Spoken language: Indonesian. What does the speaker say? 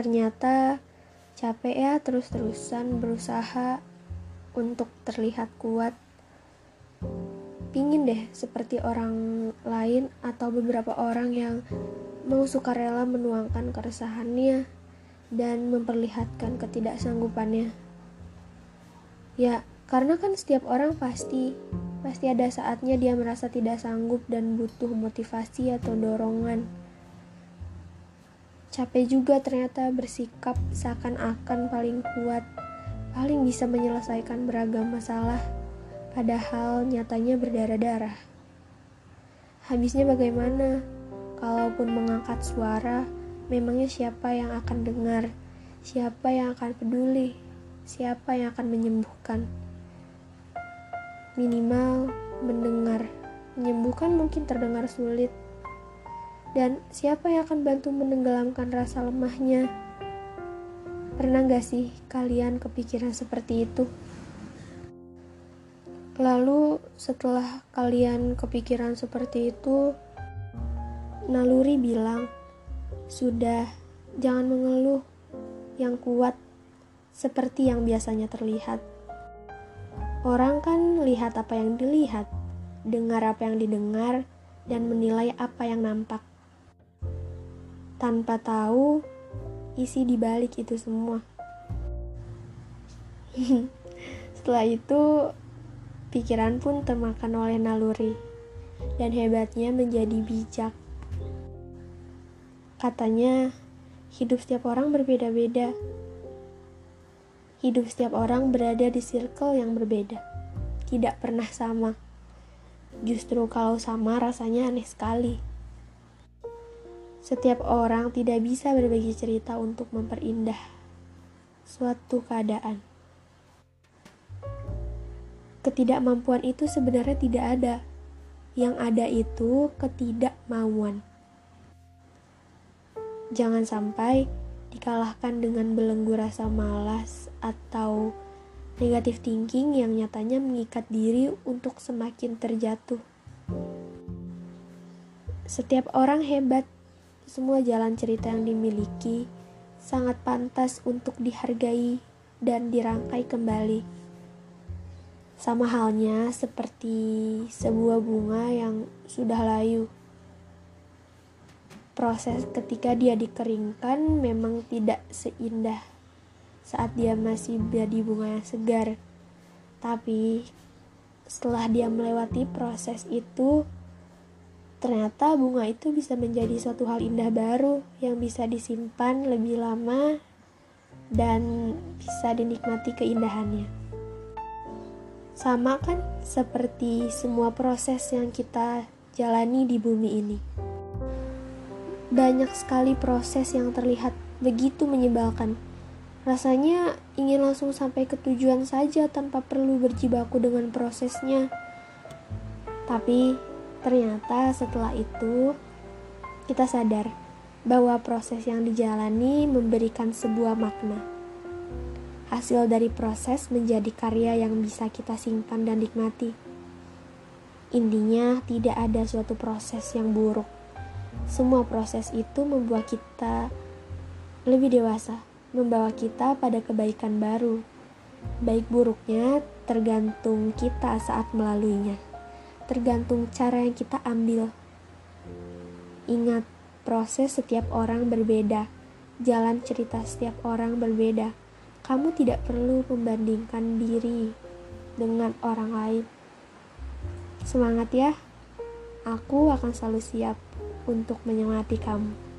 Ternyata capek ya terus-terusan berusaha untuk terlihat kuat. Pingin deh seperti orang lain atau beberapa orang yang mau sukarela menuangkan keresahannya dan memperlihatkan ketidaksanggupannya. Ya, karena kan setiap orang pasti pasti ada saatnya dia merasa tidak sanggup dan butuh motivasi atau dorongan. Capek juga ternyata bersikap seakan-akan paling kuat, paling bisa menyelesaikan beragam masalah, padahal nyatanya berdarah-darah. Habisnya bagaimana? Kalaupun mengangkat suara, memangnya siapa yang akan dengar? Siapa yang akan peduli? Siapa yang akan menyembuhkan? Minimal mendengar. Menyembuhkan mungkin terdengar sulit, dan siapa yang akan bantu menenggelamkan rasa lemahnya? Pernah gak sih kalian kepikiran seperti itu? Lalu setelah kalian kepikiran seperti itu, naluri bilang, "Sudah, jangan mengeluh. Yang kuat seperti yang biasanya terlihat." Orang kan lihat apa yang dilihat, dengar apa yang didengar, dan menilai apa yang nampak tanpa tahu isi di balik itu semua. Setelah itu, pikiran pun termakan oleh naluri, dan hebatnya menjadi bijak. Katanya, hidup setiap orang berbeda-beda. Hidup setiap orang berada di circle yang berbeda, tidak pernah sama. Justru kalau sama rasanya aneh sekali. Setiap orang tidak bisa berbagi cerita untuk memperindah suatu keadaan. Ketidakmampuan itu sebenarnya tidak ada. Yang ada itu ketidakmauan. Jangan sampai dikalahkan dengan belenggu rasa malas atau negatif thinking yang nyatanya mengikat diri untuk semakin terjatuh. Setiap orang hebat semua jalan cerita yang dimiliki sangat pantas untuk dihargai dan dirangkai kembali. Sama halnya seperti sebuah bunga yang sudah layu. Proses ketika dia dikeringkan memang tidak seindah saat dia masih jadi bunga yang segar. Tapi setelah dia melewati proses itu, Ternyata bunga itu bisa menjadi suatu hal indah baru yang bisa disimpan lebih lama dan bisa dinikmati keindahannya. Sama kan seperti semua proses yang kita jalani di bumi ini. Banyak sekali proses yang terlihat begitu menyebalkan. Rasanya ingin langsung sampai ke tujuan saja tanpa perlu berjibaku dengan prosesnya. Tapi Ternyata setelah itu kita sadar bahwa proses yang dijalani memberikan sebuah makna. Hasil dari proses menjadi karya yang bisa kita simpan dan nikmati. Intinya, tidak ada suatu proses yang buruk. Semua proses itu membuat kita lebih dewasa, membawa kita pada kebaikan baru. Baik buruknya tergantung kita saat melaluinya tergantung cara yang kita ambil. Ingat, proses setiap orang berbeda, jalan cerita setiap orang berbeda. Kamu tidak perlu membandingkan diri dengan orang lain. Semangat ya, aku akan selalu siap untuk menyemangati kamu.